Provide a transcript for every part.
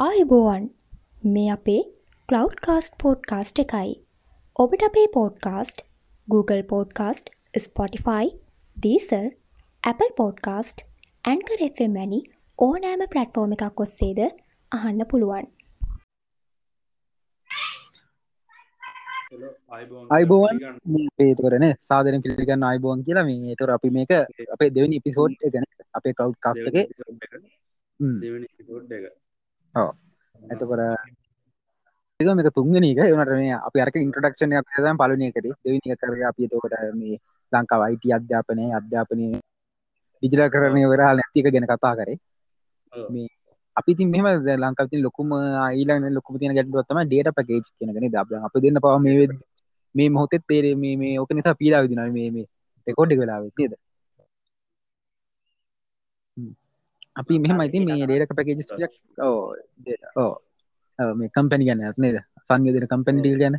ආයුබෝවන් මේ අපේ කලව් කාස්ට පෝඩ්කාස්ට් එකයි. ඔබට අපේ podcast Google podcast Spotify Deezer Apple podcast Anchor FM වැනි ඕනෑම පලට්ෆෝර්ම එකක් ඔස්සේද අහන්න පුළුවන්. අයිබෝවන් ඒතුකරන සාධන පිළිගන්න අයිබෝන් කියලා මේ. තුර අපි මේක අපේ දෙවනි පිසෝඩ් ගැන අපේ කව් කස්ටක ඇතකර ඒක මේක තුන්ගෙන එක. වනට මේ අප අරක ඉන්ට්‍රඩක්ෂණයක් දම් පලනයකට දෙවිනි කර අපි තෝකට මේ ලංකාව අයිති අධ්‍යාපනය අධ්‍යාපනය විජිල කරණය වෙරහල් නැතික ගැන කතා කරේ. මේ අපි ති මෙම ලංකාති ලොකුම අයිලා ලොකු තින ගැටුවත්තම ඩේට පකේජ් කියනගෙන ද අප දෙන්න පව මේ මේ මොහොතෙත් තේරේ මේ මේ ඕක නිසා පීලා විදින මේ මේ රෙකෝඩ් වෙලා වෙතිද අපි මෙහම ඉතින් මේ ඩේරක පැකේජස්යක් ඕ ඕ මේ කම්පැනි ගැන නේද? සංයෝදන කම්පැනිටිල් ගැන.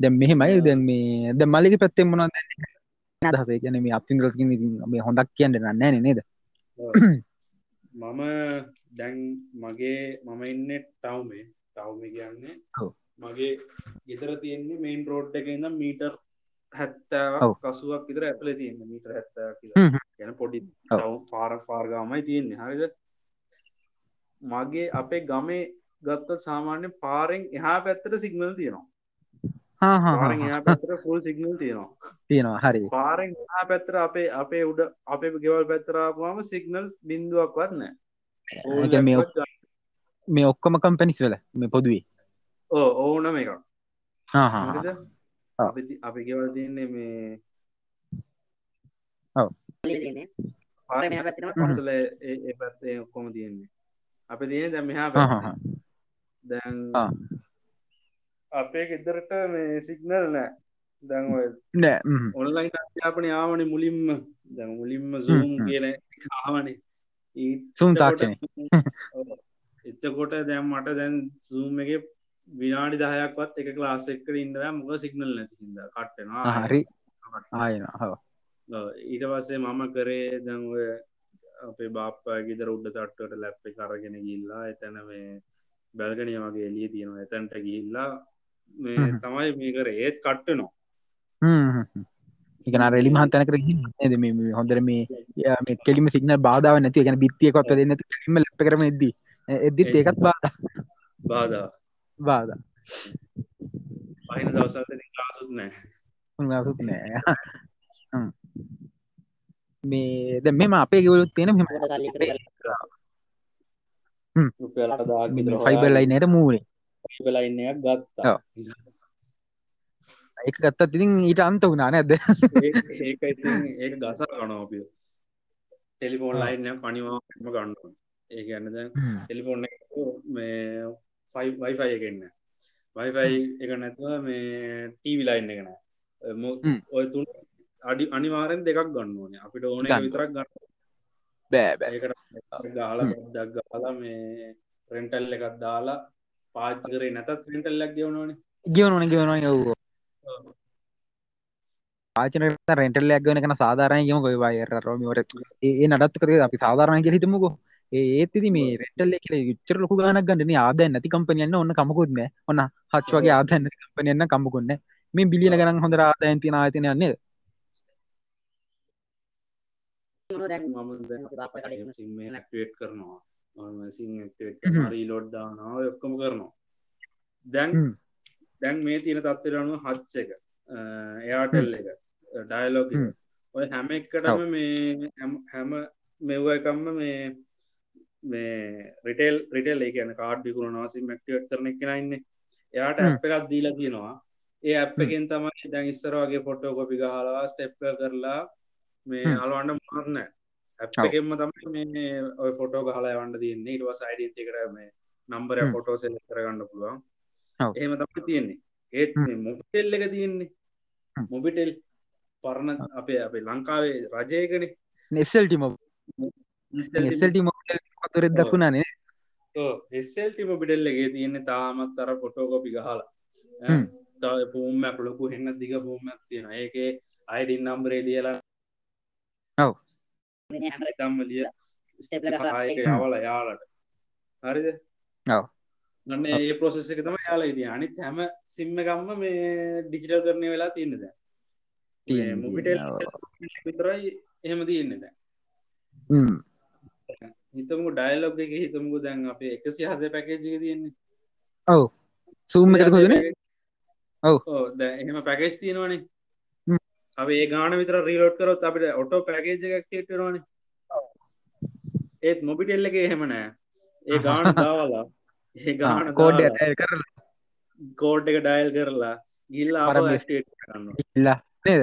දැම් මෙහෙමයි. දැන් මේ ද මල්ලික පැත්තෙන් මොන දහසේ ගැන මේ අපින්දල මේ හොඳක් කියන්න නෑ නේද? මම දැන් මගේ මම ඉන්න ටව්මේ ටව්ම කියන්නේ මගේ ගෙතර තියෙන්නේ මේන් රෝඩ් එක ඉඳම් මීටර් හැත්තාවක් කසුවක් විතර ඇපල තියන්න. මීටර හැත්තා ගැන පොඩි පාර පාර්ගාමයි තියෙන්නේ. හරිද? මගේ අපේ ගමේ ගත්තත් සාමාන්‍ය පාරෙන් එහා පැත්තට සිගනල් තියෙනවා. එහා පැත්තර ෆුල් සිගනල් තියෙනවා. තියෙනවා හරි. පාරෙන් එහා පැත්තර අපේ අපේ උඩ අපේ ගෙවල් පැත්තරාපුවාම සිගනල් බින්දුවක් වත්න මේ ඔක්කොම කම්පැනිස් වෙල මේ පොදුවේ? ඕ ඕනම එකක්. හා අපි ගෙවල් තියන්නේ මේ පොසල ඒ පැත්තේ ඔක්කොම තියෙන්නේ? අප තියෙන දැම මෙහා දැන් අපේ ගෙදරට මේ සිගනල් නෑ. දැන්ව නෑ ඔන්ලයින් අධ්‍යාපන ආවන මුලින්ම. දැ මුලින්ම සූම් කියන ආවනේ. සුම් තාක්ෂණය එච්චකොට දැම් මට දැන් සූම් එක විනාඩි දහයක්වත් එක ලාස් එක්ක ඉන්නව මොක සිගනල් නැතිහිද කට්ටෙනවා හරි. ආයන හව ඊට පස්සේ මම කරේ දැන්ව අපේ බාප්පා ගෙදර උඩ තට්ටට ලැප්ප කරගෙන ගිල්ලා එතැන මේ බැල්ගනිය වගේ එලිය තියෙනවා එතැන්ට ගිල්ලා මේ තමයි මේකර ඒත් කට්ටනවා එකන රෙලි මහන්තනකර ද මේ හොඳර මේ කෙලිම සිගන බාධාව නැති. ගැන බිත්තියකොත් දෙන්න ම ලප කරම එද එද්දිත් ඒකත් බාධ. බාධා. බාධ. පහින දවසල් ලාසුත් නෑ. සුත් නෑ මේ ද මෙම අපේ ගෙවලුත් තියෙන මෙම ෆයිබල්ලයි නයට මූරේ ලයින්නයක් ගත්තා. එක ගත්ත තිතින් ඊට අන්ත වුණා ඒක ඒක ගසා ගනෝපිය ටෙලිෆෝන් ලයින්න පනිවාම ගන්න ඒ ගන්නද ටෙලිෆෝන් මේ වයිෆයි එකන්න වයිෆයි එක නැතුව මේ ටීවි ලයින්න එකන ඔය තුන් අඩි අනිවාරෙන් දෙකක් ගන්න ඕන. අපිට ඕන විතරක් ගන්න. බෑ ගාලා දක් ගාලා මේ රෙන්ටල් එකත් දාලා පාච් කරේ නැතත් රෙන්ටල්ලක් ගෙවනෝන ගෙවනන ගෙවනවා යව්ෝ ආචන රෙන්ටල් ඇක්ගන කන සාධාරයගම ගොයි වයර රෝමිවට ඒ නඩත් කරේ අපි සාධාරණය හිතමුකෝ. ඒත්ති මේ රෙටල් කියල විච්චර ලොකු ගනක් ගන්නන ආද නැති කම්පනියන්න ඔන්න කමකුත්න ඔන්න හච් වගේ ආදන්න කම්පනියන්න කම්මකුන්න මේ බිලියන ගන හොඳ ආදායන් තින ආතන යන්නේ සිම්මක්ටේට් කරනවා. සිං ලොඩ්දානාව ඔක්කොම කරනවා. දැන් දැන් මේ තියෙන තත්වරනු හච්ච එක එයාටෙල් එක ඩයිලෝග ඔය හැම එකටම මේ හැම මෙව්ව එකම්ම මේ මේ රිටෙල් රිටෙල් කියන කාඩ් බිකුණනවා සිම්මක්ටේට් කරන එකනයින්න එයාට ඇප් එකක් දීලා තියෙනවා. ඒ ඇප් එකෙන් තමයි දැන් ඉස්සරවාගේ ෆොටෝ කොපි ගහලා ස්ටෙප් කරලා මේ අලවන්න මාරන්න. ඇප්ගෙන්ම තමයි මේ ඔය ෆොටෝ ගහලා වන්න තියන්නේ. ඉටවස් අයිඩ කර මේ නම්බර ෆොටෝ සෙල් කරගන්න පුළුවන්. එහෙම තමයි තියෙන්නේ. ඒත් මොබිටෙල් එක තියෙන්නේ. මොබිටෙල් පරණ අපේ අපේ ලංකාවේ රජයකන නෙස්සල්ටි නෙස්සල්ටි මොතර දක්ුණනේ එස්සල්ටි මොබිටෙල්ලගේ තියෙන්නේ තාමත් අර ෆොටෝකොපි ගහලා. ෆෝම් ලොකු හෙන්න දිග ෆෝම් තියෙන ඒක අයිඩින් නම්බරේ ලියලා ඔව. තම්ම ලිය යවල යාලට. හරිද? ඔව්. ගන්න ඒ පොසෙස් එක තම යාලා ඉති අනිත් හැම සිම්ම ගම්ම මේ ඩිජිටල් කරණය වෙලා තියන්න ද තියෙන්නේ, මුපිටල් තියෙන්නේ, විතරයි එහෙම තියන්න ද හ්ම්. හිතමු ඩයිලොග් එක හිතමුකු දැන් අපේ එකසි හද පැකේජ්ක තියෙන්නේ. ඔව්. සූම් එකද කොදන ඔව්. ද එහෙම පැකේජ් තියෙනවානේ. අප ඒ ගාන විතර රීලෝට් කරොත් අපිට ඔටෝ පැකේජ් එකක් ටේටවානේ ඒත් මොබිටෙල්ල එක එහෙම නෑ. ඒ ගාන දාලා ඒ ගාන කෝඩ් දාලා ඇ කරලා. කෝඩ් එක ඩයිල් කරලා ගිල්ල අප ස්ටේට් කරන්න ඉල්ලා නේද.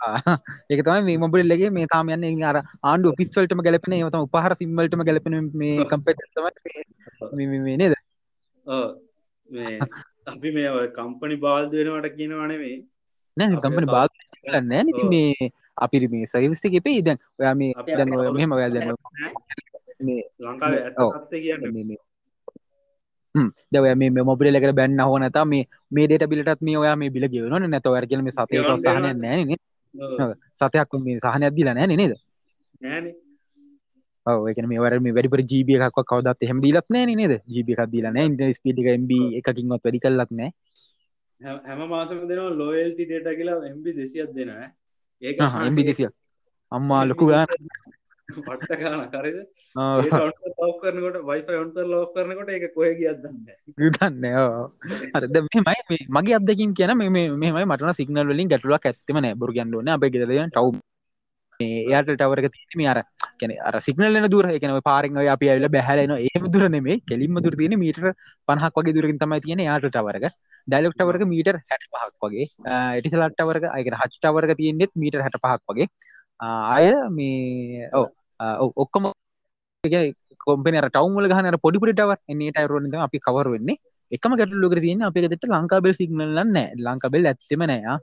ආ, ඒක තමයි මේ මොබිල්ලගේ මේ තාම යන්න. අර ආණ්ඩු පිස්වල්ටම ගැලපෙන ඒවතම උපහර සිම්වලටම ගැලපෙන මේ කම්පෙට තමයි මේ- මේ නේද? ඔව්. මේ අපි මේ කම්පනි බාල්ද වෙනවට කියනවනේ නෑ කම්පනි බාග නෑ ඉතින් ඔව්. මේ අපි මේ සවිස්ත එපේ. දැන් ඔයා මේ දැන් ඔය මෙහෙම ඔයා දැන් මේ ලංකාව මේ- හ්ම්. මොබිල එකට බැන්න හෝ නැතා මේ මේ ඩේට බිලටත් මේ ඔයා මේ බිල නැත්නම් ඔයාලා කියන මේ සතේ ගෙවන්න සහනයක් වෙනවා. නෑනේ. සතයක් මේ සහනයක් දීලා නෑනේ නේද? නෑනේ. ඔව්. ඒ කියන්නේ මේ වර මේ වැඩිපුර එකක්වත් කවදාත් එහෙම දීලත් නෑනේ නේද? GB එකක් දීලා නෑ. ඉන්ටර්නෙට් ස්පීඩ් එක MB එකකින්වත් වැඩි කළත් නෑ හැම- මාසම දෙනවා ලෝයල්ටි ඩේට කියලා MB දෙසියක් දෙනවා ඒක MB 200ක් අම්මා ලොකු ගාන. පට්ට ගාන කරද ලෝ් කරනකොට වයිෆ ඔන්තර ලෝ් කරනකොට එක කොය කියදන්න දන්නේ ඕ අර දැන් මෙහෙමයි මේ මගේ අත්දැකීම් කියන මේ මේ මෙහෙමයි මට නම් සිග්නල් වලින් ගැටලුවක් ඇත්තෙම නෑ බොරු කියන්න ඕනේ. අපේ ගෙදර තියෙන ටව් මේ එයාටල් ටවර් එක තියෙන්නේ මේ අර කියන්නේ අර සිග්නල් දුර. ඔය පාරෙන් අපි ඇවිල්ලා බැහැලා එනවා. එහෙම දුර නෙමෙයි. කෙලින්ම දුර තියෙන්නේ මීටර 50ක් වගේ දුරකින් තමයි තියෙන්නේ එයාටල් ටවර් එක ඩයලොග් ටවර් එක මීටර් 65ක් වගේ. එටිසලට් ටවර් එක ඒ කියන්නේ හච් ටවර් එක තියෙන්නේ මීටර් 65ක් වගේ. ආ, අය මේ ඔව් ඔක්කොම කොම්පෙන ටවම් වල ගහන අර පොඩි පොඩි ටවර් එන්නේ ටවර් වලින් තමයි අපි කවර් වෙන්නේ. එකම ගැටලුවකට තියෙන්නේ අපේ ගෙදරට ලංකාබෙල් සිග්නල් නම් නැහැ. ලංකාබෙල් ඇත්තෙම ආ.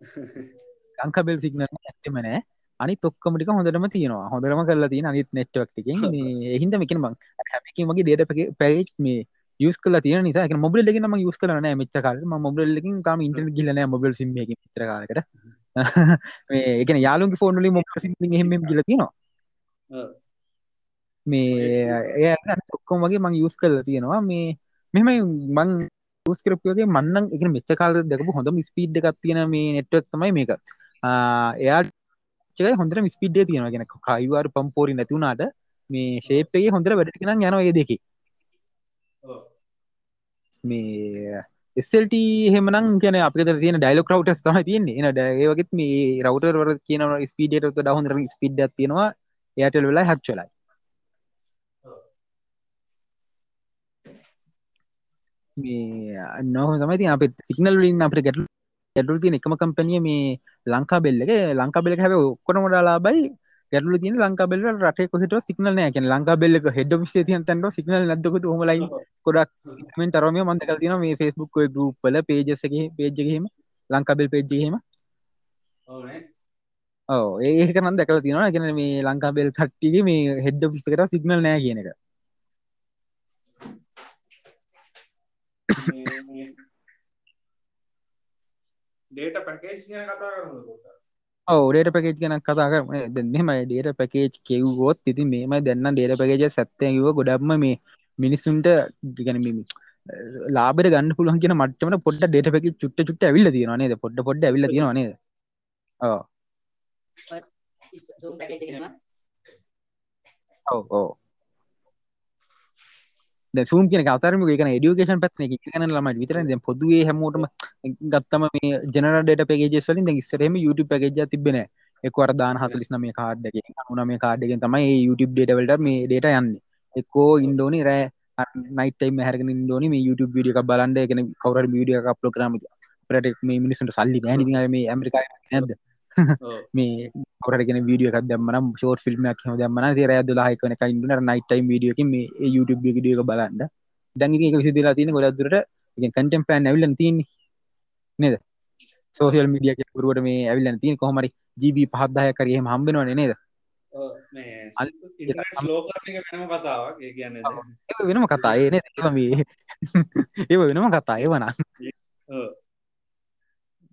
ලංකාබෙල් සිග්නල් ඇත්තෙම නැහැ. අනිත් ඔක්කොම ටික හොඳටම තියෙනවා. හොඳටම කරලා තියෙන අනිත් නෙට්වර්ක් එකෙන් මේ ඒ හින්දා මේ කියන්නේ මං හැම එකකින් වගේ data package මේ යස් කලා තියෙන නිසා. එක මොබිල් එකකින් මම යස් කරලා නැහැ මෙච්චර කාලෙට මම මොබිල් එකකින් තාම ඉන්ටර්නෙට් ගිහලා නැහැ මොබිල් සිම් එකකින් මෙච්චර කාලෙකට. මේ ඒ කියන්නේ යාළුවන්ගේ ෆෝන් වලින් මොබිල් සිම් එකකින් එහෙම මෙහෙම ගිහලා තියෙනවා. මේ ඒ ඔක්කොම වගේ මං යස් කරලා තියෙනවා. මේ මෙහෙමයි මං යස් කරපු වගේ මන්නම් ඒ කියන්නේ මෙච්චර කාලෙට දැකපු හොඳම ස්පීඩ් එකක් තියෙන මේ නෙට්වර්ක් තමයි මේක. එයා එකයි හොඳටම ස්පීඩ් එක තියෙනවා. කියන්නේ කයිවාර පම්පෝරි නැති වුණාට මේ ෂේප් එකේ හොඳට වැඩට නම් යනවා ඒ දෙකේ මේ SLT එහෙමනම් කියන්නේ අපිට ගෙදර තියෙන ඩයලොග් රවුටර්ස් තමයි තියෙන්නේ. එන ඒ වගේත් මේ රවුටර් වල කියන ස්පීඩ් එකට වඩා හොඳට ස්පීඩ් එකක් තියෙනවා. එයාටෙල් වෙලයි හච් වෙලයි. මේ නොහ තමයි තින් අප සිගනල් වලින් අපට ගැටලු ගැටලු තියෙන එකම කම්පැනිය මේ ලංකා බෙල්ල එක. ලංකා බෙල්ල හැබ ඔක්කොන මොඩලා බයි ගැටලු තින ලංකා බෙල්ල රට කොහට සිගනල් නෑ. කියන ලංකා බෙල්ල හෙඩ විසේ තියන් තැන්ට සිගනල් නැදක හොමලයි කොඩක් මෙන් තරමය මන්දක තින මේ ෆෙස්බුක් ගරුප්පල පේජසගේ පේජ්ජගේම ලංකාබෙල් පේජ්ජීම ඕ ඒක නම් දැකල තියෙනවා. ගැන මේ ලංකාබෙල් කට්ටිගේ මේ හෙඩ්ඩ පිස්කර සිගනල් නෑ කියන එක. ඩේට පැකේජ් ගැන කතා කරනකොට ඔවඩට පැකේජ් ගැන කතා කරන දෙන්නම ඩේට පැකේජ් කෙව්වොත් ඉති මේම දෙන්න ඩේට පැකේජ සැත්තයව ගොඩක්ම මේ මිනිස්සුන්ට ගැනීම ලාබර ගන්න පුළුවන් කියන මට්ටමට පොඩ්ඩ ඩේට පැකි චුට්ට චුට්ට ඇවිල්ල තියෙනවා නේද? පොඩ්ඩ පොඩ්ඩ ඇවිල්ල තියෙනවා නේද? ඕ සූන් කියන අතරම එකන ඩියුකේෂන් පැත්න එක කන ලමට විතර ද පොදුවේ හැමෝටම ගත්තම මේ ජනට පේජෙස් වලින් ඉස්සරම YouTube පැජ තිබෙන එකවර දාන හතලිස් නම කාඩ්ඩක අනුන මේ කාඩ්ඩගෙන් තමයි YouTube ඩේටවලට මේ ඩේට යන්න. එකෝ ඉන්ඩෝනි රෑ නයිටම හැර ඉදෝන මේ YouTube විඩිය එකක් බලන්ඩ එකන කවර විඩිය එකක් ප්ලෝග්‍රම ප්‍රටෙක් මේ මිනිසට සල්ලි ැ මේ ඇමරිකා නැද? මේ කවුරුහරි වීඩියෝ එකක් දැම්මනම් ෂෝට් ෆිල්ම් එකක් එහෙම දැම්මනම් ඉතින් රෑ 12 වෙනකන් ඉන්න උනර නයිට් ටයිම් වීඩියෝ එකකින් මේ ඒ YouTube වීඩියෝ එක බලන්න. ඒක විසිදලා තියෙන ගොඩක් දුරට ඉතින් කන්ටෙන්ට් ප්ලෑන් ඇවිල්ලා තියෙන්නේ. නේද? සෝෂල් මීඩියා කෙනෙකුට මේ ඇවිල්ලා තියෙන කොහොම හරි GB 5 10ක් හරි එහෙම හම්බ වෙනවනේ නේද? වෙනම ඒ කියන්නේ කතා. ඒ නේද? ඒක මේ ඒක වෙනම කතා. ඒව නම්.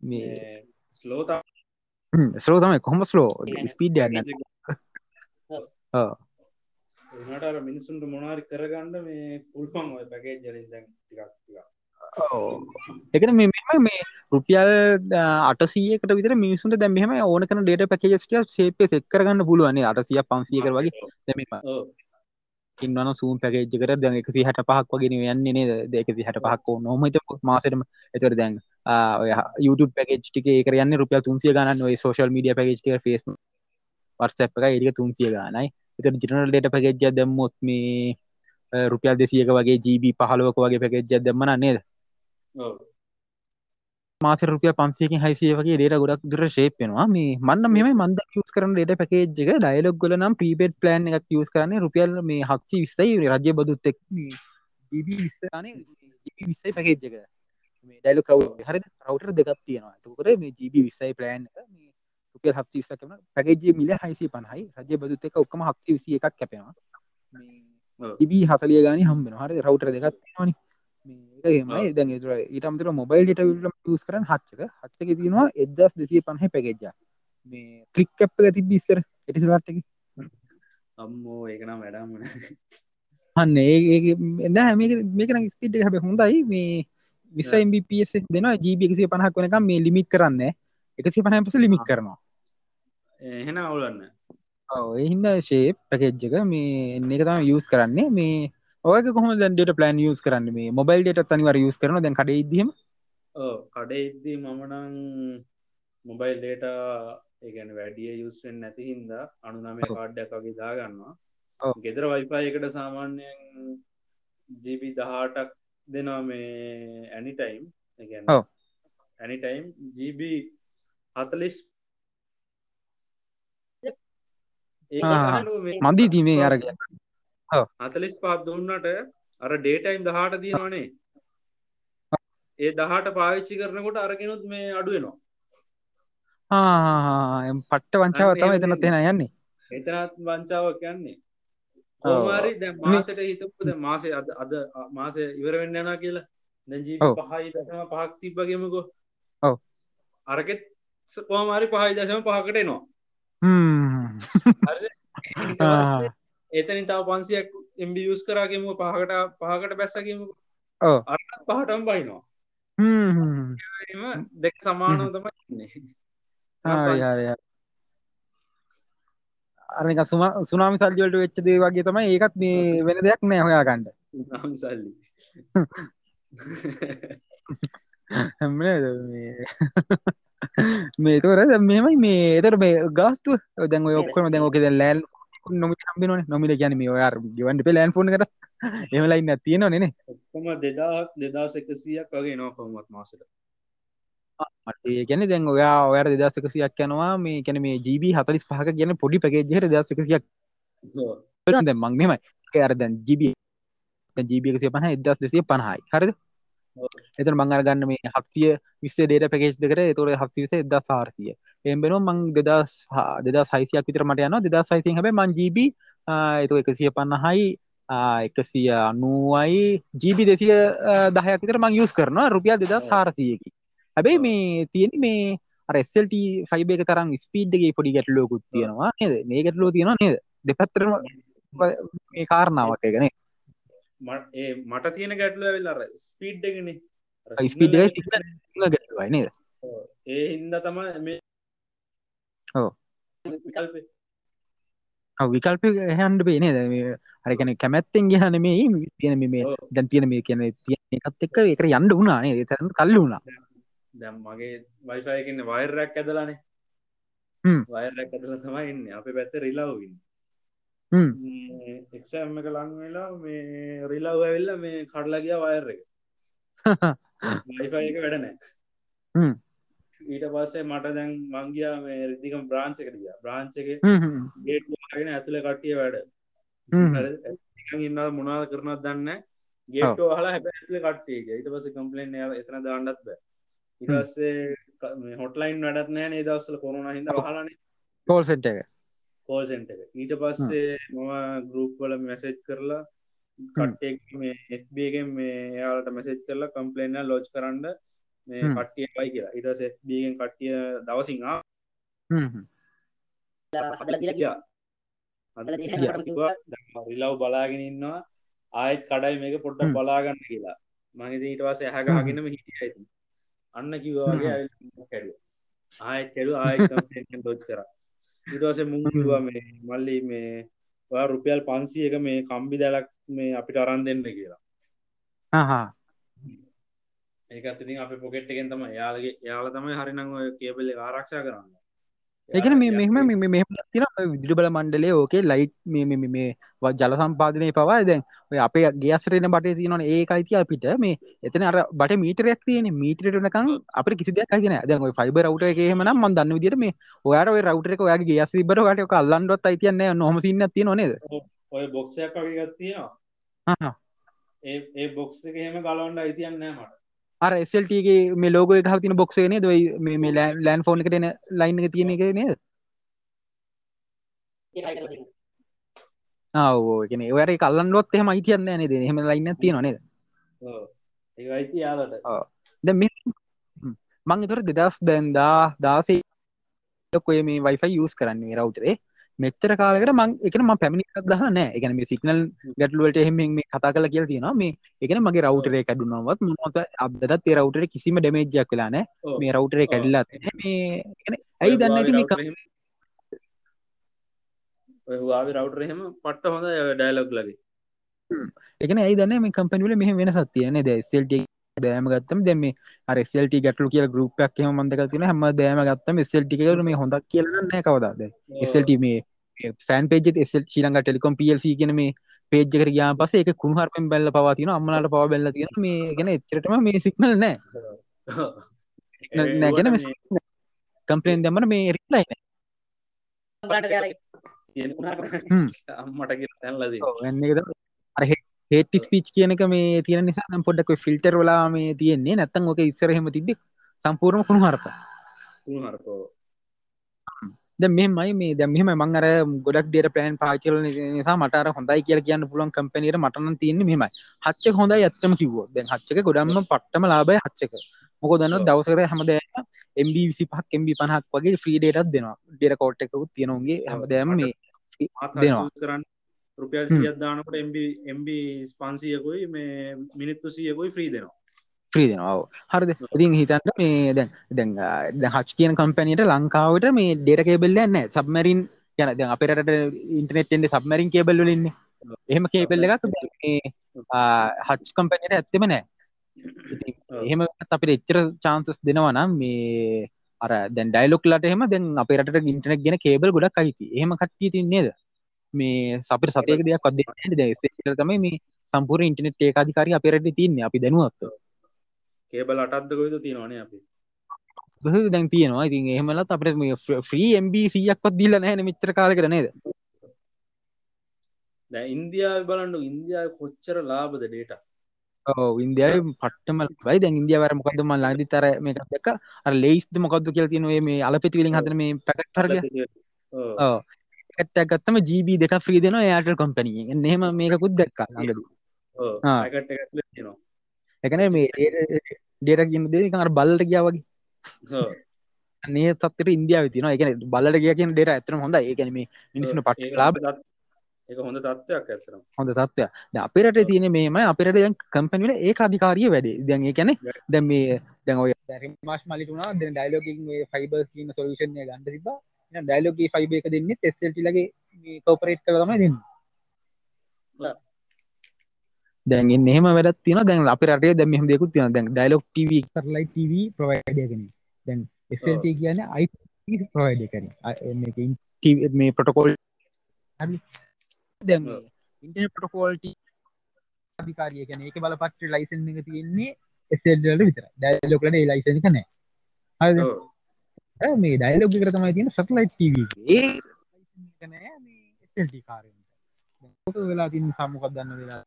මේ ස්ලෝ ස්ලෝ තමයි කොහොම ස්ලෝ ස්පීඩ් යන්න නටර මිනිසුන්ට මොනාරි කරගන්න මේ පුළුවන් ඔය පැකේ ජලින් දැන් ටිකක් එකන මෙම මේ රුපියල් අටසියකට විතර මිනිසුන්ට දැම්ම ඕන කන ඩේට පැකේස්ටිය ශේපය සෙක් කරගන්න පුළුවන්නේ අටසිය පන්සියක වගේ. දැම ඉන්නවන සූම් පැකේජ් කර දැන් එකසි හට පහක් වගෙන යන්නේ නේද? දෙකසි හට පහක් නොමත මාසටම එතර දැන් YouTube පැකේජ් ටික කරන්න රුපියල් තුන්සිය ගන්න ඔය social media package face WhatsApp එක එඩික තුන්සිය ගනයි එත ජිනල් ඩේට පැකේජ්ජ දැම්මොත් මේ රුපියල් දෙසියක වගේ ජීබී පහලුවක වගේ පැකේජ්ජ දෙමන නේද? මාස රුපිය පන්සයකින් හයිසිය වගේ ඩේට ගොඩක් දුර ශේපෙනවා මේ මන්න මෙම මන්ද යස් කරන ඩේට පැකේජ්ක ඩයිලොක් ගල නම් ප්‍රීපේට් ප්ලන් එකක් යස් කරන රුපියල් මේ හක්ෂි විස්සයි රජය බදුත්තෙක් විස්සයි පැකේජ්ක ඩයිල කව් හරි රවටර් දෙකක් තියෙනවා. තුකර මේ ජීබි විස්සයි ප්ලෑන් රුපියල් හක්ති විස්ස කරන පැකේජ මිල හයිසි පහයි රජය බදුත් එක ඔක්කම හක්ති විසි එකක් කැපෙනවා. ජිබී හතලිය ගනි හම්බෙන හරි රවටර දෙකක් තියෙනවානි ඒමයි දැන් ඊටමතර මොබයිල් ට ස් කරන හච්චක හච්චක තිනවා එදස් දෙසිය පණහ පැකෙජ්ජා මේ අප් එක තිබ ඉස්සර එටිසලට්ටක අම්මෝ ඒකනම් වැඩම් හන්න ඒ එද මේකන ස්පිට් හැබ හොඳයි. මේ විස MBPS දෙන ජීබ එකසිය පහක් වනකම් මේ ලිමික් කරන්න එකසි පහම පස ලිමික් කරනවා. එහෙන අවුලන්න එහින්ද ශේ පැකෙජ්ජක මේ එන්න එක තම යස් කරන්නේ. මේ ඔයක කොහම දැන්ට ප්ලන් යස් කරන්න? මේ මොබයිල් ඩට අනිවර යස් කරන දැන් කඩ ඉදීම කඩේ ඉද්දී මමනං මොබයිල් ඩේට ඒගැන වැඩිය යුස්ෙන් නැති හින්ද අනුනමය කාඩ්ඩක් වගේ දාගන්නවා. ගෙදර වයිපා එකට සාමාන්‍යයෙන් ජීබි දහටක් දෙනවා මේ ඇනිටයිම් ගැන ඇනිටයිම් ජීබි හතලිස් මන්දී දීමේ අරග හතලිස් පහත් දුන්නට අර ඩේටයිම් දහට තියෙනවානේ. ඒ දහට පාවිච්චි කරනකොට අරගෙනුත් මේ අඩුවෙනවා පට්ට වංචාව තම එතනත් එෙන යන්නේ. එතනත් වංචාවක් යන්නේ කෝමාරි දැ මාසට හිතපුද මාසය අද අද මාසය ඉවරවෙන්න යනා කියලා. දැජී පහයි දසම පහක් තිබ්බගේමකෝ. ඔව. අරකෙත් කෝමාරි පහයි දසම පහකට එනවා එතනින් තව පන්සියක් එම්බි යස් කරාගෙම පහකට පහකට බැස්සගේම අර පහටම් බයිනවා දෙක් සමානව තමයි අරක සුම සුනාමි සල්ජවලට වෙච්ච දේ වගේ තමයි ඒකත් මේ වෙන දෙයක් නෑ හොයා ගන්නඩ සල්ලි. මේ? තොර මෙමයි මේ. එතර මේ ගාස්තු දැන් ඔක්කොම දැන් ඕක ලෑල් නොමි හම්බින නොමිල ගැන මේ ඔයාර ගවන්ට පේ ලෑන් ෆෝන කර එමලයින්න තියෙනවා නෙනේ ඔක්කොම දෙදාක් දෙදස් එකසියක් වගේ නෝ කොමත් මාසට ඒ ගැන දැන් ඔයා ඔයාට දෙදස්සකසියක් යනවා මේ කැන මේ ජීබී හතලිස් පහක ගැන පොඩි පැකේජහට දස්සකසියක් දැ මං මෙමයි අර දැන් ජීබී ජීබියකසිය පහ එදස් දෙසිය පණහයි හරිද එතන මං අරගන්න මේ හක්තිය විස්සේ ඩේට පැකේජ් දෙකර තොර හක්තිවිස එදා සාර්සිය එම්බෙනෝ මං දෙදස් දෙදා සයිසියක් විතර මට යන දෙදා සයිසින් හැබ මං ජීබී එතු එකසිය පන්නහයි එකසිය අනුවයි ජීබි දෙසිය දහයක් විතර මං යස් කරනවා රුපියල් දෙදා සාරසියකි හැබැයි මේ තියෙන මේ රෙස්සල්ට ෆයිබ එක තරම් ස්පීඩ්ගේ පොඩි ගැටලෝකුත් තියෙනවා නේද? මේ ගැටලෝ තියෙනවා නේද? දෙපත්තරම මේ කාරණාවක් එකනේ මට තියෙන ගැටලුව වෙල්ලාර ස්පීඩ්ගෙන ස්පීඩ් ගැටලුවයි නේද? ඒ හින්ද තම මේ විකල්ප. හන්ඩ පේනේ ද හරිකන කැමැත්තෙන් ගහන මේ තියෙන මේ දැන් තියෙන මේ කියන තිය එකත් එක්ක එක යන්න වුණානේ තරන්න කල්ල වුණා. දැම් මගේ වයිෆයකන්න වෛරයක් ඇදලානේ. වෛරයක් ඇදල තමයි ඉන්න. අප පැත්ත රිලාවන්න එක්ෂම එක ලං වෙලා මේ රිලාව ඇවෙල්ල මේ කඩලා ගිය වයර් එක. වයිෆය එක වැඩනෑ ඊට පස්සේ මට දැන් මංගයා මේ රිදිකම් බ්‍රාංච කටිය බ්‍රාංචක ගේටගෙන ඇතුළ කට්ටිය වැඩ. ඉන්න මොනාද කරනත් දන්න ගේට හලා හැබ ඇතුල කට්ටිය ඊට පස කම්පලේන් එතන දාන්නත් බෑ. ඉටස්සේ හොටලයින් වැඩත් නෑ ඒ දවස්සල කොරුණ හිද හලන කෝල්සෙට් එක කෝල්සෙන්ට එක. ඊට පස්සේ මම ගරුප් වල මැසෙජ් කරලා කට්ටෙක් මේ එFBගෙන් මේ එයාලට මැසෙජ් කරලා කම්පලේන්න ලෝච් කරන්න මේ කට්ටිය වයි කියලා. ඉටස FBගෙන් කට්ටිය දවසිංහා රිලව් බලාගෙන ඉන්නවා. ආයත් කඩයි මේක පොඩ්ඩක් බලාගන්න කියලා. මගේ ඊට වස ඇහගගෙනම හිටිය ඇති අන්න කිවවාගේ කැඩ ආය කෙඩු ආය දොච් කර ඉටවස මුවා මේ මල්ලි මේ ඔයා රුපියල් පන්සියක මේ කම්බි දැලක් මේ අපිට අරන් දෙන්න කියලා. ඒකත්තිතින් අප පොකෙට්ගෙන් තම යාලගේ යාල තමයි හරිනං ඔය කේබල්ල ආරක්ෂා කරන්න ඒකන මේ මෙහම මෙ තින විදිරි බල මණ්ඩලේ ඕකේ ලයිට් මේ මේ ජල සම්පාදනය පවා දැන් ඔය අපේ ගේස්රෙන බට තියනන ඒ අයිති අපිට මේ එතන අර බට මීටරයක් තියෙන මීටරටනකම් අප කිසි දෙයක් කියන දැන් ෆයිබ රවට එකහෙම නම් මන් දන්න විදිට මේ ඔයාට ඔය රවටරක ඔයාගේ ගේස් බරට කල්ලන්ඩොත් අයිතියන්න නොහමසින්න තිය නොනේද ඔය බොක්ෂයක් වගේ ගත්තියා ඒ බොක්ස එක හෙම ගලවන්ඩ අයිතියන්න මට අර එසල්ටගේ මේ ලෝග එක තින බොක්සේ ද මේ ලෑන් ෆෝන් එක න ලයින් එක තියෙන එක නේද? ආවෝගෙන ඒවට කල්ලන් ලොත් එහෙම අයිතියන්න නේද? හෙම ලයින්න තියෙන නේද? ද මං තුර දෙදස් දැන්දා දාසේ කොය මේ වයිෆයි යස් කරන්නේ රවටරේ මෙච්චර කාලකට මං එකන ම පැමිණි දහ නෑ. එකන මේ සිගනල් ගැටලුවට එහෙම මේ කතා කල කියල තියෙනවා. මේ එකන මගේ රවටරේ කැඩුනවත් මොත අබදත් ඒ රවටර කිසිම ඩමේජ්ජක් වෙලාන මේ රවටරේ කැඩල්ලා මේ ඇයි දන්න ඇති මේ වාවි රවටර එහෙම පට්ට හොඳ ඩයිලොක් ලගේ. එකන ඇයි දන්න මේ කම්පනිවල මෙහ වෙන සත්තියන ද සෙල්ට දෑම ගත්තම දෙම අර සෙල්ට ගැටලු කිය ගරුප්යක් එම මන්දක තින හම දෑම ගත්තම සෙල්ටිකර මේ හොඳක් කියලන්න කවදාද? එසල්ට මේ ෆෑන් පේජ එසල් ශීලංග ටෙලිකොම් පල්සි ගෙන මේ පේජ්ජකර ගයා පස එක කුණහරපෙන් බැල්ල පවතින අම්මලට පව බැල්ල තියෙන මේ ගැන එච්චරටම මේ සික්නල් නෑ. නැගෙන කම්පලෙන් දෙමන මේ රිලයි අම්මට තැන්ලද අර හේටි ස්පීච් කියනක මේ තියෙන නිසා පොඩ්ඩක් ෆිල්ටර් වලා මේ තියෙන්නේ. නැත්තන් ඕක ඉස්සරහෙම තිබ්බ සම්පූර්ණ කුණු හරප. ද මෙමයි මේ දැ මෙහම මං අර ගොඩක් ඩේට පලන් පාචල නිසා මටර හොඳයි කියල කියන්න පුළුවන් කම්පනීට මටන තියන්නේ මෙමයි හච්ච හොඳයි ඇත්තම කිව්ව දැන් හච්චක ගොඩම්ම පට්ටම ලාබය හච්චක මොක දන්න දවසකර හැමදෑ එම්බ විසි පහක් එම්බි පහක් වගේ ෆ්‍රී ඩේටත් දෙනවා. ඩේට කෝට් එකකුත් තියෙනගේ හැමදෑම මේ දෙනවා රුපියල් සියත් දානකට එම්බ එම්බ ස්පන්සියකුයි මේ මිනිත්තු සියකුයි ෆ්‍රී දෙනවා. ්‍රී දෙනවා. හරිද? ඉතින් හිතන්න මේ දැන් දැන් හච් කියන කම්පැනීට ලංකාවට මේ ඩේට කේබල්ල න්න සබමරින් යන දැන් අපිරට ඉන්ටනෙට්ෙන්ට සබමරින් කේබල්ල ඉන්න. එහෙම කේබල්ල එකක් හච් කම්පැනීට ඇත්තෙම නෑ එහෙම අපිට එච්චර චාන්සස් දෙනවනම් මේ අර දැන් ඩයිලොක් ලට එහම දැන් අපිරට ඉන්ටනෙක් ගෙන කේබල් ගොඩක් අයිති. එහෙම කට්ටිය තින්නේද මේ සපිට සතයක දෙයක් අද ද තමයි මේ සම්පූර් ඉන්ටනෙට් ඒකාධිකාරි අපිරට තින්නේ අපි දැනුවත්ත කේබල් අටත්ද කොයිද තියෙනවානේ අපි? දැන් තියෙනවා? ඉතින් එහෙමලත් අපට මේ ෆ්‍රී MBCයක්වත් දිල්ල නැහැ මිත්‍ර කාල කරනේද ඉන්දියාව බලන්නු ඉන්දියාව කොච්චර ලාබද ඩේට ඉන්දියාව පටම යි දැන් ඉන්දියාවර මොකද ම ලදි තර මේක දෙක ලේස්ද මොකක්ද කියල තිනේ මේ අලපෙති විලින් හදන මේ පැකට්හරග ඇට්ට ගත්තම ජීබ දෙක ්‍රී දෙන යාට කම්පනී නෙම මේකුත් දැක්කා ළඟද. එකන මේ ඩේට කියන්න දේ කර බල්ලට කියා වගේ. නේ තත්තර ඉන්දියාව තින එක බලට කිය කියන ඩේට ඇතන හොඳ ඒකන මේ මිනිසුන පට ලාබ හොඳ තත්වයක් ඇතර හොඳ තත්වය අපිරට තියෙන මේම අපිරට දැන් කම්පනිල ඒ අධිකාරිය වැඩේ. දැන් ඒ කැනෙ දැන් මේ දැන් ඔය මාශ මලිටුනා දැන් ඩයිලෝගින් ෆයිබර් කියන සොලූෂන්ය ගන්න තිබා ඩයිලෝගී ෆයිබ එක දෙන්න එස්සල්ටි ලගේ කෝපරේට් කළ තමයි දෙන්න. දැන් එහෙම වැඩත් තින දැන් අප රටේ දැම මෙහම දෙකුත් තින දැන් ඩයිලොක් ටව කරලයි TV ප්‍රවයිඩගෙන දැන් එසල්ට කියන අයි ප්‍රවයිඩ කර මේ පොටකොල් දැන් ඉන්ටන පොටකෝල්ට අධිකාරිය කන එක බල පට ලයිසන් එක තියෙන්නේ එසල්ට විතර ඩයිලොකලට ලයිසන කනෑ මේ ඩයිලොග් කර තමයි තියෙන සටලයිට් ඒ කාරට වෙලා තින් සම්මකක් දන්න වෙලා?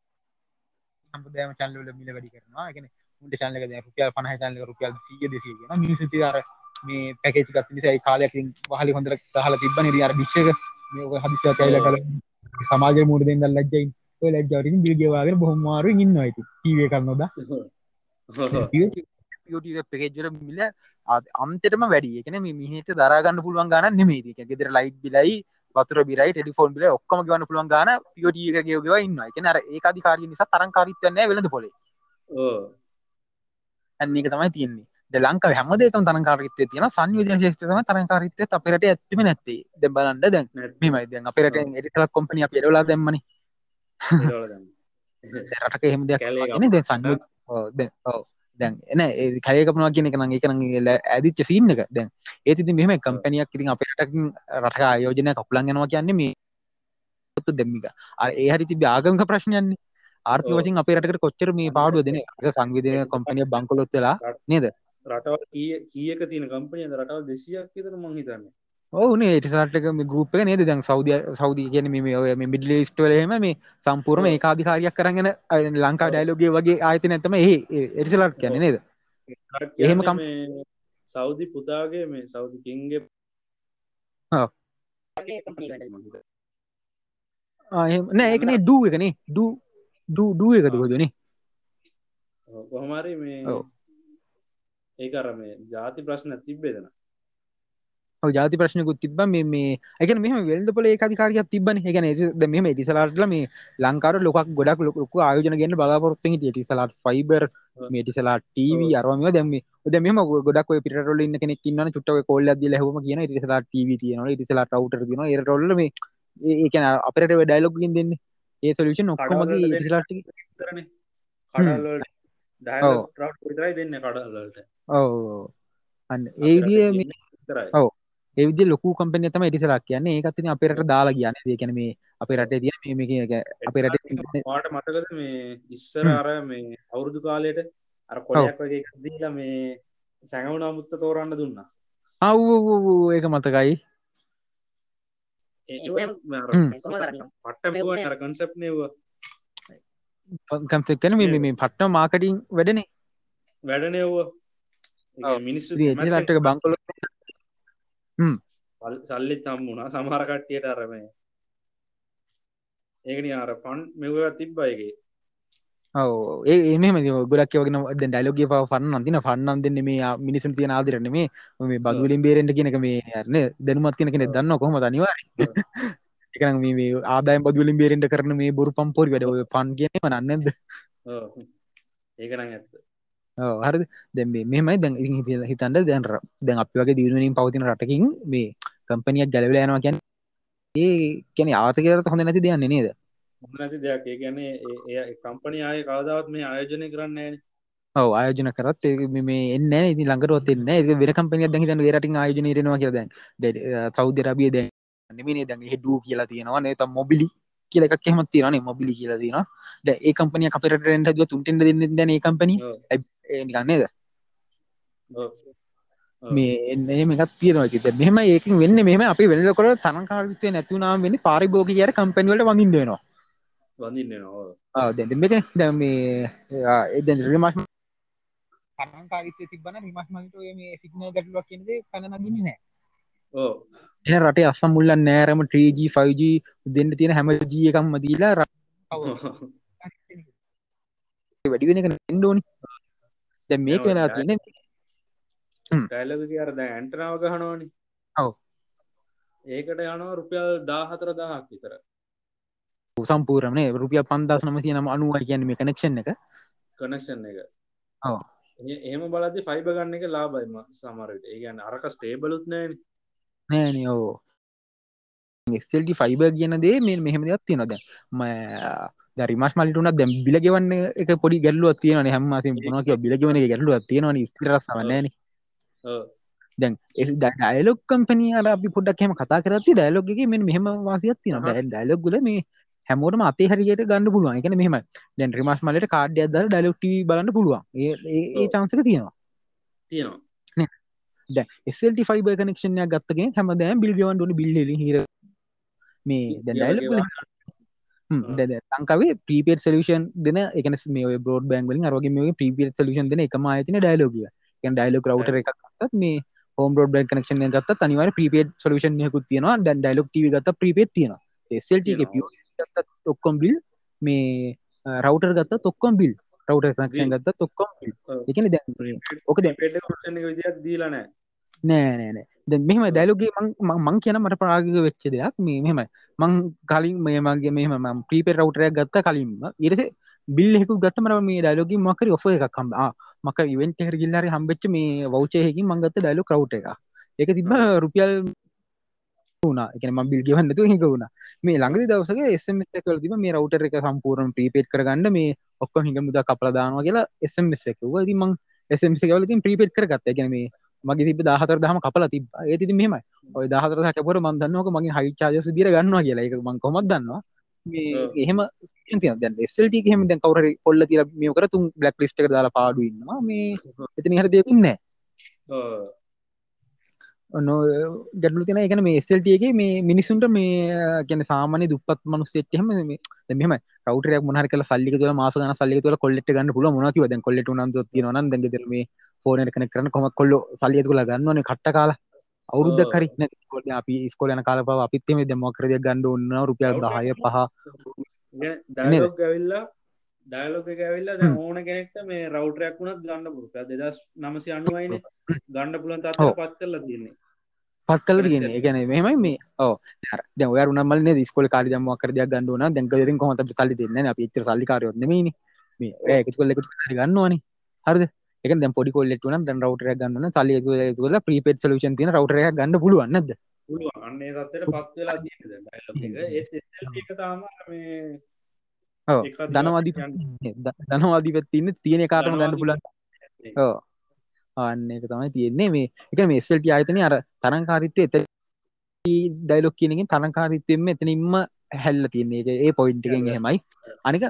සම්පදෑම චල්ලල මිල වැඩි කරනවා. එකන උන්ට චල්ලක රුපියල් පනහ චල්ල රුපියල් සිය දෙසිය ගෙන මිනිසුති අර මේ පැකේචි ගත් නිසයි කාලයකින් වහලි හොඳර හල තිබන අර විශ්ෂක මේක හදිස්සා කයිල කල සමාජ මුඩ දෙන්න ලජ්ජයින් ලජ්ජවරින් බියගවාගෙන බොහොමාරු ඉන්න අයිති කීවේ කරන්නොද පෙකේජර මිල අන්තෙටම වැඩි. එකන මිහිට දරගන්න පුළුවන් ගන්න නෙමේති ගෙදර ලයිට් බිලයි වතුර බිරයි ටෙලිෆෝන් බිල ඔක්කම ගවන්න පුළුවන් ගාන පියෝටිය ගව ඉන්න එක නර ඒ අධිකාරය නිසා තරංකාරිතයන්නේ වෙලද පොලේ. ඇන්නක තමයි තියන්නේ. ලංකා හැමදේකම තරංකාරිත්තය තියෙන සංවිධ ශේෂතම තරංකාරිත්තය අපිරට ඇත්තිම නැත්තේ. ද බලන්ඩ දැන්. මෙමයි දැන් අපිරට එරිතල කොම්පනිය පිරලා දැම්මනි. රටක එහෙම දෙයක් න දැ සං දැන් එන ඒ කයකපනවා කියන එක නගේ කරන ඇදිච්ච සිීන්න එක. දැන් ඒතිති මෙම කම්පැනියක් ඉතින් අපිට රටක ආයෝජනය කපුලන් ගෙනවා කියන්නේ මේ දෙම්මික ඒ හරි තිබ ආගමක ප්‍රශ්නයන්නේ ආර්ථික වසින් අපේ රටකට කොච්චර මේ පාඩුව දෙන සංවිධය කොම්පනිය බංකොලොත්තලා නේද? රටවල් කියක තියන කම්පනය රටවල් දෙසියක් විතර මංහිතන්න ඕනේ ඒටිසටක ගරුප් නේද? දැන් සෞදිය සෞදී කියන මේ මිඩල ස්ටවලහෙම මේ සම්පූර්ම ඒ කාධිකාරයක් කරගෙන ලංකා ඩයිලෝගේ වගේ ආයත නැතම ඒ එටිසලට් කියන නේද? එහෙම කම් සෞදි පුතාගේ මේ සෞදි කින්ගේ නෑ ඒකනේ ඩූ එකනේ ඩූ ඩූ ඩූ එකද හොදනේ කොහමරි මේ ඒකර මේ ජාති ප්‍රශ්න තිබ්බේදන ජාති ප්‍රශ්නකුත් තිබ මේ එක මෙම වෙල්ද පොල ඒකාධකාරයක් තිබන එකන මෙම තිසලාටල මේ ලංකාර ලොක් ගොඩක් ලොක ආයෝජන ගෙන්න්න බලාපොරොත්ත ටිසලාට ෆයිබර් මේටිසලා ටව අරම දැම ද මෙම ගොඩක් පිටරල ඉන්න කෙනෙක් ඉන්න චුට්ටව කොල්ල ද හම කියන ටිසලා ටව තියන ටිසලා ටවටර න රොල්ල මේ ඒකන අපරට ඩයිලොගින් දෙන්න. ඒ ටිසලාට විතරයි දෙන්න කඩල්ලට ඔව අන්න ඒ විදිිය ඔව ඒවිදි ලොකු කම්පනය තම ඉටිසලක් කියන්නේ. ඒකත්තින අපේරට දාලා කියන්න. දෙකැන මේ අපේ රටේ තිය මේ අපේ රට පාට මතකද? මේ ඉස්සර අර මේ අවුරුදු කාලයට අර කොඩයක් වගේ දීලා මේ සැඟවුණ අමුත්ත තෝරන්න දුන්නා. අව් ඒක මතකයි. පට්ට කන්සප් නවා කම්සකන මේ පට්න මාකටිං වැඩනේ. වැඩනයව්වා මිනිස්සු ලටක බංකොල සල්ලි තම්මුණා සමහරකට්ටියට අරමය ඒකන අර පන් මෙව තිබ්බයගේ ඒ එම ගොඩක් වගෙන ඩලෝගේ පව ෆන්න අතින ෆන්නන් දෙන්න මේ මිනිසුන් තියන ආදරන මේ මේ බදුලින් බේරෙන්ට කියනක මේ යරන දැනුමත් කෙන කෙන දන්න කොහම දනිවා එක මේ ආදාය බදුලින් බේරෙන්ට කරන මේ බොරු පම්පොරි වැඩ පන් කියන නන්නද ඒකන ඇත්ත හරි දැ මෙමයි ඉ හිතන්ට දැන් දැන් අපි වගේ දියුණනින් පවතින රටකින් මේ කම්පනියක් ගැලවෙල යනවා කියැන ඒ කැන ආතකරත හොඳ නැති දෙයන්න නේද? නැති දෙයක්. ඒ ගැන්නේ ඒ කම්පනි ආය කවදාවත් මේ ආයෝජනය කරන්නේ ඔව ආයෝජන කරත් මේ එන්න ඉති ළඟරත් එන්න වෙර කම්පනිය දැහි දැන් වෙරටින් ආයෝජනයනවා කිය දැන්. සෞද්‍ය රබිය දැන් නෙමිනේ දැන් හෙඩූ කියලා තියෙනවා නේත මොබිලි කියල එකක් එහම තිරනේ මොබිලි කියලා තින ද ඒ කම්පනිය අපිරට ද තුන්ටෙන්ට දෙන්න දැන ඒ කම්පනි නිකන්නේද මේ එන්න මේකත් තියෙනවා. කිත මෙම ඒක වෙන්න. මෙම අපි වෙනකොට තනකාරත්වය නැතුනාම් වෙන්න පාරිභෝග කියට කම්පැනිවලට වඳින්දනවා වඳින්න දැ මේක දැ මේ එද රිමශ තනකාරිතය තිබන රිමශ්මට මේ සිගන ගැටලුවක් කියනද කන නගින්න නෑ එ රටේ අස්සම් මුල්ලන් නෑරම 3G 5G දෙන්න තියෙන හැම ජී එකම්ම දීලා වැඩි වෙන එක ෙන්ඩෝනි දැ මේක වෙලා තියෙන ටැලක අර දැ ඇන්ටනාව ගහනෝනි ඔව. ඒකට යනවා රුපියල් දාහතර දහක් විතර. සම්පූරණය රුපිය පන්දස් නමසය නම අනුවයි කියන්න මේ කනෙක්ෂන් එක. කනෙක්ෂන් එක. එහෙම බලදි ෆයිබ ගන්න එක ලාබයිම සමරට ඒ ගැන්න අරක ස්ටේබලුත් නෑන. නෑන ඕ ස්ල්ටි ෆයිබ කියන දේ මේ මෙහෙම දෙයක් තියෙනද ම දරිමස් මලිටුන දැම් බිලගෙවන්න එක පොඩි ගැල්ලුව තියෙන හැමසි මොනක බිලගවන ගැල්ලුව තියෙනවන ස්තරසවන්නන දැන් ඩයිලොක් කම්පනී අර අපි පොඩක් හෙම කතා කරති ඩයිලොග්ගේ මෙ මෙහම වාසියක් තින ඩයිලොග්ගල මේ හැමෝටම අතේ හරියට ගන්න පුළුවන්. එකන මෙහම දැන් රිමස් මලට කාඩ්‍ය අදර ඩයිලොක්ට බලන්න පුළුවන්. ඒ චන්සක තියෙනවා. තියෙනවා. ස්ල්ට ෆයිබ කනෙක්ෂණයක් ගත්තගේ හැමදෑම් බිල්ගවන් ඩන බිල්ල හිර මේ දැ ලංකාවේ ප්‍රීපේට සලූෂන් දෙන එකන මේ බෝඩ් බෑන්ගලින් අරගේ මේ ප්‍රීපේට සලූෂන් දෙන එකම අයතින ඩයිලෝගිය ඩයිලොක් රවට එකක් ගත්තත් මේ හෝම් බෝඩ් බන් කනෙක්ෂන් ගත්ත තනිවර ප්‍රීපේට සලූෂන් යකුත් තියෙනවා. දැන් ඩයිලොක් ටව ගත ප්‍රීපේත් තියෙනවා. සල්ට ගත්ත ඔක්කොම් බිල් මේ රවටර් ගත්ත තොක්කොම් බිල් රවට කනක්ෂන් ගත්ත තොක්කොම් එකන දැ ඕක දැ දීලනෑ නෑ නෑනෑ ද මෙහම ඩැලුගේ මං කියන මට ප්‍රාගික වෙච්ච දෙයක් මේ මෙහෙමයි. මං කලින් මේ මගේ මෙහම ම ප්‍රීපෙ රවටරයක් ගත්ත කලින්ම. ඉරස බිල්ලෙකු ගත්තමට මේ ඩලෝග මකර ඔෆ එකක් කම් මක ඉවෙන්ට හර ගිල්ලාර හම්බෙච්ච මේ වෞචයහකින් මංගත්ත ඩලු කරව් එක එක තිබ රුපියල් වුණ. එක මබිල් ගවන්නතු හික වුණ. මේ ළඟදි දවසගේ එසම කල තිබ මේ රවටර එක සම්පූර්ණ ප්‍රීපේට් කරගන්න මේ ඔක්ක හිඟ මුද කපලදානවා කියලා එසම්ස එක ද මං එසම්ස කවලතින් ප්‍රීපේට් කරගත්ත. ගැන මේ මගේ තිබ දහතර දහම කපල තිබ ඒති මෙමයි ඔය දහතර කැපර මන්දන්නක මගේ හයි චාජ දිර ගන්නවා කියලා. එක මං කොමත් දන්නවා? එහෙම එසල්ට හෙම දැ කවර පොල්ල තිර මේ කර තුන් බ්ලක් ලිස්ට දාලා පාඩුවන්නවා මේ එතන හර දෙකුන්නෑ ගැඩලු තින එකන මේ එස්සල්ටගේ මේ මිනිසුන්ට මේ ගැන සාමානය දුපත් මනුස් එච්චහම මෙම කවටරයක් මොහර කල සල්ලි තුල මාස ගන සල්ලි තුල කොල්ලෙට ගන්න පුල මොනකිව දැන් කොල්ලෙට නන් ොත්ති නන් දැ මේ ෆෝන කන කරන කොම කොල්ල සල්ලිය තුල ගන්නවන කට කාලා. අවුරුද්ධ කරන කොල අපි ස්කොලන කාල පව අපිත්තම දෙමොකරද ගණඩ ඔන්න රුපියල් දහය පහ ඩයිලොග් ඩයිලොග ඇවිල්ලා ඕන කෙනෙක්ට මේ රවටරයක් වුණත් ගන්න පුරුප දෙදස් නමසි අනුවයින ගණ්ඩ පුලන් තත් පත් කරලා තියන්නේ. පත් කල තියෙන ගැන මෙමයි මේ. ඕ දැ ඔය රුනමල්න ස්කොල කාරි දම කරදයක් ගන්නවන දැන්කරින් කොමත සල්ලි දෙන්න? අප ච සල්ලිකාරයොත්නමනි මේ ඒකත් කොල්ලෙ ගන්නවන හරද? එක දැ පොඩි කොල්ලෙට වන දැන් රවටර ගන්න සල්ලි තුල ප්‍රීපේට් සලූෂන් තින රවටර ගන්න පුළුවන්නද අන්නේ තත්තට පත්වෙලා තාම ධනවාදී ධනවාදී පැත්තින්න තියෙන කාටම ගන්න පුලන් අන්න එක තමයි තියෙන්නේ. මේ එක මේ එස්සල්ට ආයතන අර තරංකාරිත්තය එත ඩයිලොක් කියනකින් තරංකාරිත්තෙම එතනින්ම හැල්ල තියන්නේ. එක ඒ පොයින්ට්ගෙන් එහෙමයි. අනික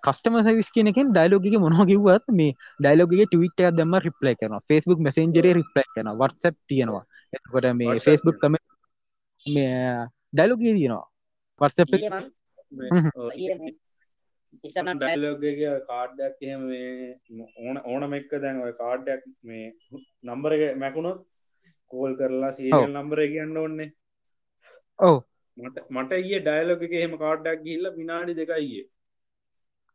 කස්ටම සවිස් කියනකින් ඩයිලෝගගේ මොහ කිවත් මේ ඩයිලෝගේ ටවිට දම රිප්ලයි කරන ෆස්බුක් මසෙන්ජර රිප්ලයි කරන වත්සප් තියෙනවා. එතකොට මේ ෆස්බුක් කම මේ ඩයිලෝගේ තියෙනවා වර්සප් ඩයිලෝගගේ කාඩ්ඩක් එහෙම ඕන ඕනම එක්ක දැන් ඔය කාඩ්ඩක් මේ නම්බර එක මැකුණොත් කෝල් කරලා සීල් නම්බර කියන්න ඔන්නේ ඔව. මට මට ඒ ඩයිලොග එක එහෙම කාඩ්ඩක් ගිල්ල විනාඩි දෙකයියේ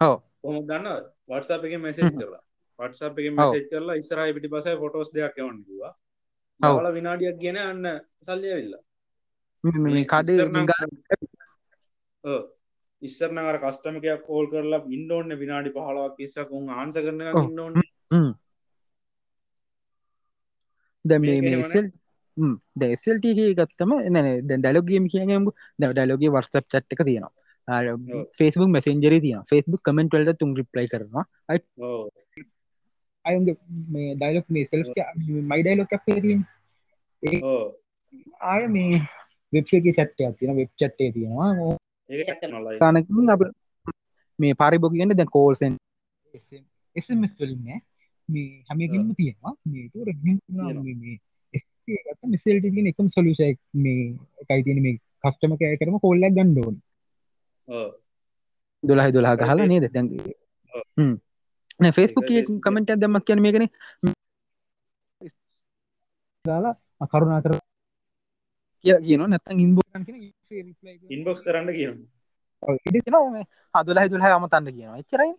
ඔව. හොම ගන්න වටසප එක මැසෙජ් කරලා. වටසප එක මැසෙජ් කරලා ඉස්සරයි පිටි පසයි ෆොටෝස් දෙයක් යවන්නවා අවල විනාඩියක් ගෙන අන්න සල්ලිය වෙල්ලා කාඩ ඉස්සරන අර කස්ටමකයක් කෝල් කරලා ඉන්ඩෝන්න විනාඩි පහලවක් ඉස්සකුන් ආන්ස කරන ඉන්නෝන්න දැ මේසල් දැසල්ටගේ ගත්තම දැ ඩලොගේම කියගම ඩලොගේ වර්සප් චට්ක තියෙනවා. ෆෙස්බුක් මෙසෙන්ජර තියන ෆෙස්බුක් කමෙන්ට වලට තුන් රිප්ලයි කරනවා. අය මේ ඩයිලොක් මේ සෙල්ස් මයි ඩයිලොක් තිය ආය මේ වෙබ්ගේ චට්ටයක් තියෙන වෙබ් චට්ටේ තියෙනවා තනකින් අප මේ පරිබොග ගන්න දැ කෝල්සන් එසමස් වලින් මේ හැමකින්ම තියෙනවා. මේ තුර මේ මිසල්ට තින එකම සොලුෂය මේ එකයි තියෙන මේ කස්ටම කෑ කරම කොල්ලක් ගණ්ඩෝන් දොලාහි දොලා ගහලා නේද? දැන් ෆෙස්බුක් කමෙන්ට දමත් කියන මේකන. දාලා අකරුණා කර කිය කියන නැත්තන් ඉන්බෝ ඉන්බොක්ස් කරන්න. කියන අදුලහි දුලහ අමතන්න කියනවා. එච්චරයි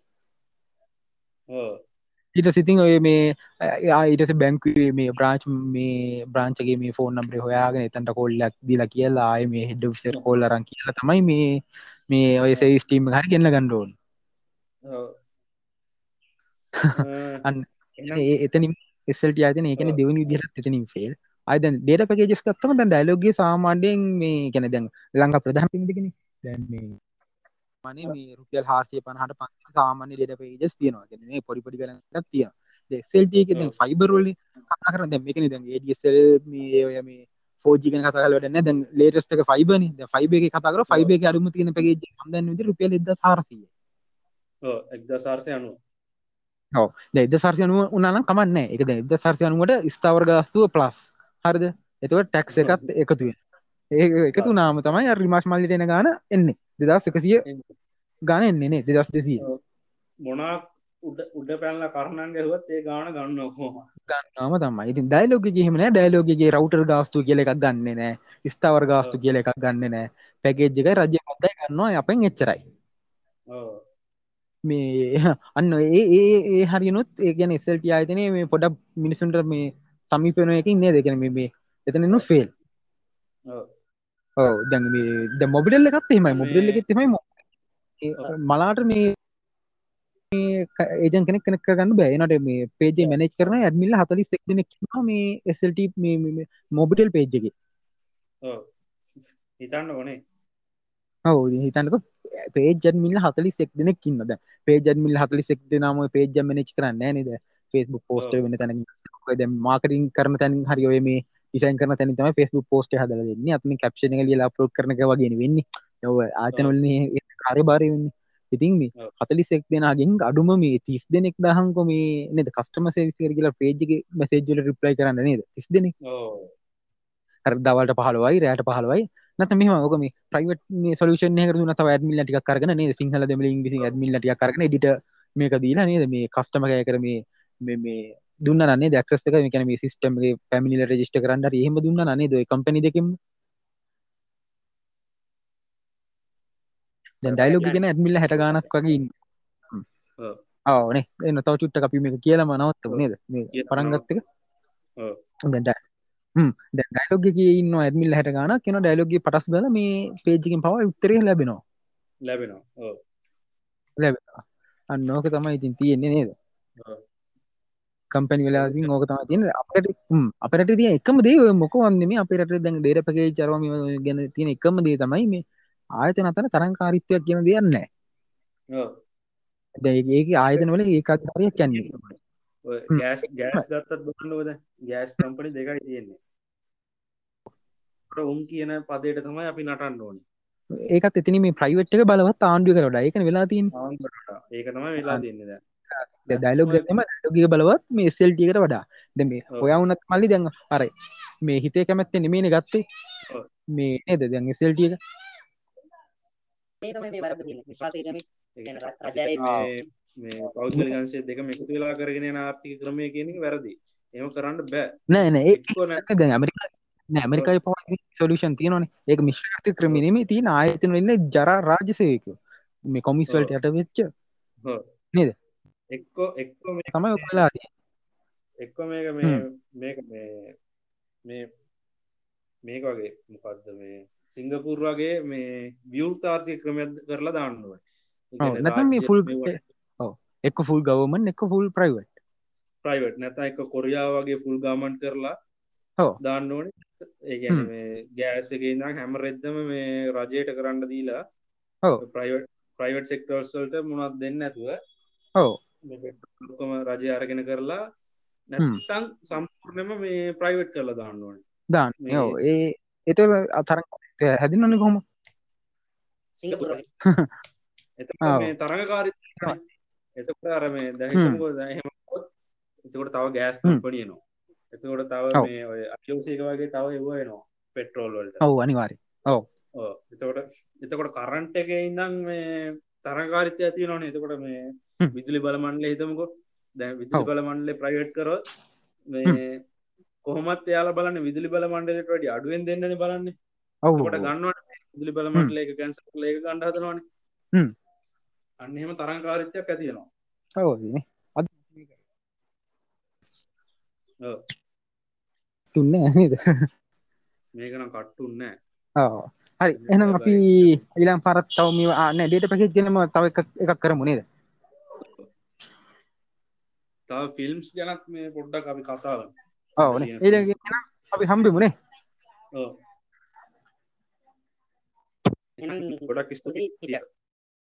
ඊට සිතින් ඔය මේ ඊටස බැංකුවේ මේ බ්‍රාච් මේ බ්‍රාංචගේ මේ ෆෝන් නම්බේ හොයාගෙන එතන්ට කොල්ලක් දිලා කියලා ආය මේ හෙඩ් විසර් කොල්ලරන් කියලා තමයි මේ මේ ඔය සේස්ටීම් හරි ගෙන්න්න ගණ්ඩෝන් එතනින් එසල්ට අතන ඒකන දෙවනි විදිහත් එතනින් ෆෙල් අයිද ඩේට පකේජස් කත්තම දැන් ඩයිලෝගගේ සාමාන්ඩයෙන් මේ ගැන දැන් ලංඟ ප්‍රධානතිගෙන දැන් මේ මනේ මේ රුපියල් හාසිය පනහට ප සාමාන්‍ය ඩට පේජස් තියෙනවා. ගෙන පොඩිපොඩි කරන්න තිය සෙල්ටක ෆයිබරෝල කතා කරන්න මේකන දැන් ඒඩසල් මේ ඔය මේ ෝජික කතලට දැන් ලේටස්ටක ෆයිබන ෆයිබ කතර ෆයිබ අරුම තියෙන පගේ විදි රුපියල් එද සාරසිය එක්ද සාර්සය අනුව හෝ දෙද සර්සයනුව උනානම් කමන්න එක එද සර්සයනුවට ස්ථාවර් ගස්තුව ප්ලස් හරිද? එතවට ටැක්ස එකත් එකතුවෙන් ඒ එකතු නාම තමයි රිමාශ් මල්ලි දෙන ගාන එන්නේ. දෙදස් එකසිය ගාන එන්නේ නේ දෙදස් දෙසිය. මොනා උඩ උඩ පැල්ල කරණන්ගහුවත් ඒ ගාන ගන්න ඔකෝම ගන්නම තමයි. ඉතින් දයිලෝග කියහෙමන දයිලෝගගේ රවටර් ගාස්තු කියල එකක් ගන්න නෑ. ස්ථාවර් ගාස්තු කියල එකක් ගන්න නෑ. පැකේජ්ජක රජය පොත්තයි ගන්නවා. අපෙන් එච්චරයි. මේ අන්න ඒ ඒ ඒ හරිනුත් ඒගැන එස්සල්ට ආයතනය මේ පොඩක් මිනිසුන්ට මේ සමීපන එකින් නේ දෙකන මේ එතන නු ෆෙල්. ඔව්. දැන් මේ ද මොබිටල්ල එකත් එමයි මේ- මොබිල්ල එකත් එමයි මලාට මේ ඒජන් කෙනෙක් කෙනෙක් ගන්න බෑනට මේ පේජේ මැනේජ් කරන ඇඩමිල්ල හතලි සෙක් දෙනෙක් මේ එසල්ට මොබිටල් පේජ්ජගේ ඔව්. හිතන්න ඕනේ. ඔව. හිතන්නක. පේජන් මිල් හතලි සෙක් දෙනෙක් ඉන්නද පේජන් මිල් හතලි සෙක් දෙනම පේජ මනච් කරන්න නද? Facebook post. වෙන තැන ද මාකටින් කරන තැන් හරි ඔය මේ ඉසන් කරන තැන තම ෆෙස්බුක් පෝස්ට හදල දෙන්න. අතන කප්ෂන ලියලා පෝට් කරන වගෙන වෙන්නේ ඔව ආතනවලන්නේ කාරය බාරය වෙන්න. ඉතින් මේ ඔව්. හතලි සෙක් දෙනගෙන් අඩුම මේ තිස් දෙනෙක් දහංකො මේ නද කස්ටම සේවිස්කර කියලා පේජ්ගේ මැසේජ්ල රිප්ලයි කරන්න නේද? තිස් දෙනෙක්. හර දවල්ට පහලවයි රෑට පහලවයි නත මෙම ඕක මේ ප්‍රයිවට සොලුෂන් කරු නත ඇඩමිල්ල ටික කරන නේ සිංහල දෙමල ඉංග්‍රිසි ඇඩමිල්ල ටික කරන ඩිට මේක දීලා නේද? මේ කස්ටමකය කර මේ මේ දුන්න නේ දක්සක මේකන මේ සිස්ටම්ගේ පැමිනිල රජිස්ට කරන්න එහෙම දුන්න නේ ද කම්පනි දෙකම දැන් ඩයිලෝග ගෙන ඇඩමිල්ල හැට ගානක් වගේ ඉන්න. ඔව්. ආනේ එන්න තව චුට්ට අපි මේක කියලම නවත්ත නේද? මේ කියලා පරංගත්තක ඔව්. ඩයිලෝග ඉන්න ඇඩමිල් හැට ගාන කෙන ඩයිලෝග පටස් ගල මේ පේජිකින් පව උත්තරය ලැබෙනවා. ලැබෙනවා. ඕ ලැබෙනවා. අන්නෝක තමයි ඉතින් තියෙන්නේ නේද? ඔව්. කම්පැනි වෙලාදී ඕක තම තියන අපට අපට තිය එකම දේ මොක වන්දම අපට දැන් දේර පගේ චරවම ගැන තියෙන එකම දේ තමයි මේ ආයත නතන තරංකාරිත්වයක් කියන දෙයන්න. ඒක ආයතන වල ඒකත් කාරයක් කැන්නේ. ගෑස් ගෑස් ගත්තත් බලන්නකොද ගෑස් කම්පනි දෙකයි තියෙන්නේ. උන් කියන පදයට තමයි අපි නටන්න ඕනි. ඒකත් එතින මේ ප්‍රයිවට් එක බලවත් ආණ්ඩුව කරට ඒක වෙලා තින් ඒක තමයි වෙලා තියන්නේ දැන් ඩයිලෝග ම ඩෝග බලවත් මේ සෙල්ටියකට වඩා. ද මේ. ඔය වුනත් මල්ලි දැන් අරයි මේ හිතේ කැමැත්තෙ නෙමේන ගත්තේ. මේ නේද දැන් සෙල්ටියක මේ තමයි මේ වැරද්ද තියෙන්නේ විශ්වාසය ජමි ඒ කියන්නේ කියන්නේ රජයේ මේ මේ පෞද්ගලික අංශය දෙකම එකතු වෙලා කරගෙන යන ආර්ථික ක්‍රමය කියන වැරදි. එහෙම කරන්න බෑ. නෑ නෑ. ඒ එක්කෝ නෑ. දැන් ඇමරිකා නෑ ඇමරිකායි පව සොලුෂන් තියෙනවනේ. ඒක මිශ්‍රාර්ථික ක්‍රමෙනෙමේ තියෙන ආයතන වෙන්නේ ජරා රාජ්‍ය සේවකයෝ. මේ කොමිස් වලට යට වෙච්ච එක්කෝ එක්කෝ මේ තමයි ඔය වෙලා තියෙන්නේ එක්කෝ මේක මේ මේක මේ මේ මේක වගේ මොකද්ද මේ සිංගපූර් වගේ මේ විවෘතාර්ථික ක්‍රමයක් කරලා දාන්න ඕනේ. නැත්නම් මේ ෆුල් ඔව් එක්ක ෆුල් ගවර්න්මන්ට් එක්ක ෆුල් ප්‍රයිවට් ප්‍රයිවට් නැත්නම් එක කොරියාව වගේ ෆුල් ගවර්න්මන්ට් කරලා ඔව්. දාන්න ඕනේ. ඒ කියන්නේ මේ ගෑස් එකේ ඉඳන් හැම රෙද්දම මේ රජයට කරන්න දීලා ඔව්. ප්‍රයිවට් ප්‍රයිවට් සෙක්ටර්ස් වලට මොනවද දෙන්නේ නැතුව ඔව් මේ පෙට්‍රෝල් ඔක්කොම රජය අරගෙන කරලා නැත්තම් සම්පූර්ණයෙන්ම මේ ප්‍රයිවට් කරලා දාන්න ඕනේ. දාන්න ඔව් ඒ ඒතර අතර හැදින්නන්නේ කොහොම සිංගප්පූරු වගේ එතකොට ඔව්. මේ තරඟකාරීත්වය එතකොට තව ගෑස් හ්ම්. කම්පැනි එනවා. එතකොට තව. මේ ඔය අයෝසීක වගේ තව ඒව එනවා පෙට්‍රෝල් වලට. ඔව් අනිවාර්ය ඔව්. එතකොට එතකොට කරන්ට් එකේ ඉඳන් මේ තරඟකාරීත්වය ඇති වෙනවනේ. එතකොට මේ. විදුලි බල මණ්ඩලය හිතමුකෝ. දැන් විදුලි ඔව්. බල මණ්ඩලය ප්‍රයිවට් කරොත් මේ කොහොමත් එයාලා බලන්නේ විදුලි බල මණ්ඩලයට වැඩිය අඩුවෙන් දෙන්නනේ බලන්නේ. ඔව් එතකොට ගන්නවනේ විදුලි බල මණ්ඩලය එක කැන්සල් කරලා ඒක ගන්න හදනවනේ. හ්ම්. අන්න එහෙම තරඟකාරීත්වයක් ඇති වෙනවා. ඔව්. තුන්නේ නේද මේක නම් කට්ටුන් නෑ. ඔව් හරි එහෙනම් අපි ඊළඟ පාරත් තව මේ ආ නෑ ඩේටා පැකේජ් ගැනම තව එකක් කරමු නේද තව ෆිල්ම්ස් ගැනත් මේ පොඩ්ඩක් අපි කතා කරමු. ඔව් නේ ඊළඟ එහෙනම් අපි හම්බෙමු නේ ඔව්. එහෙනම් ගොඩක් ස්තුතියි. හිටියා.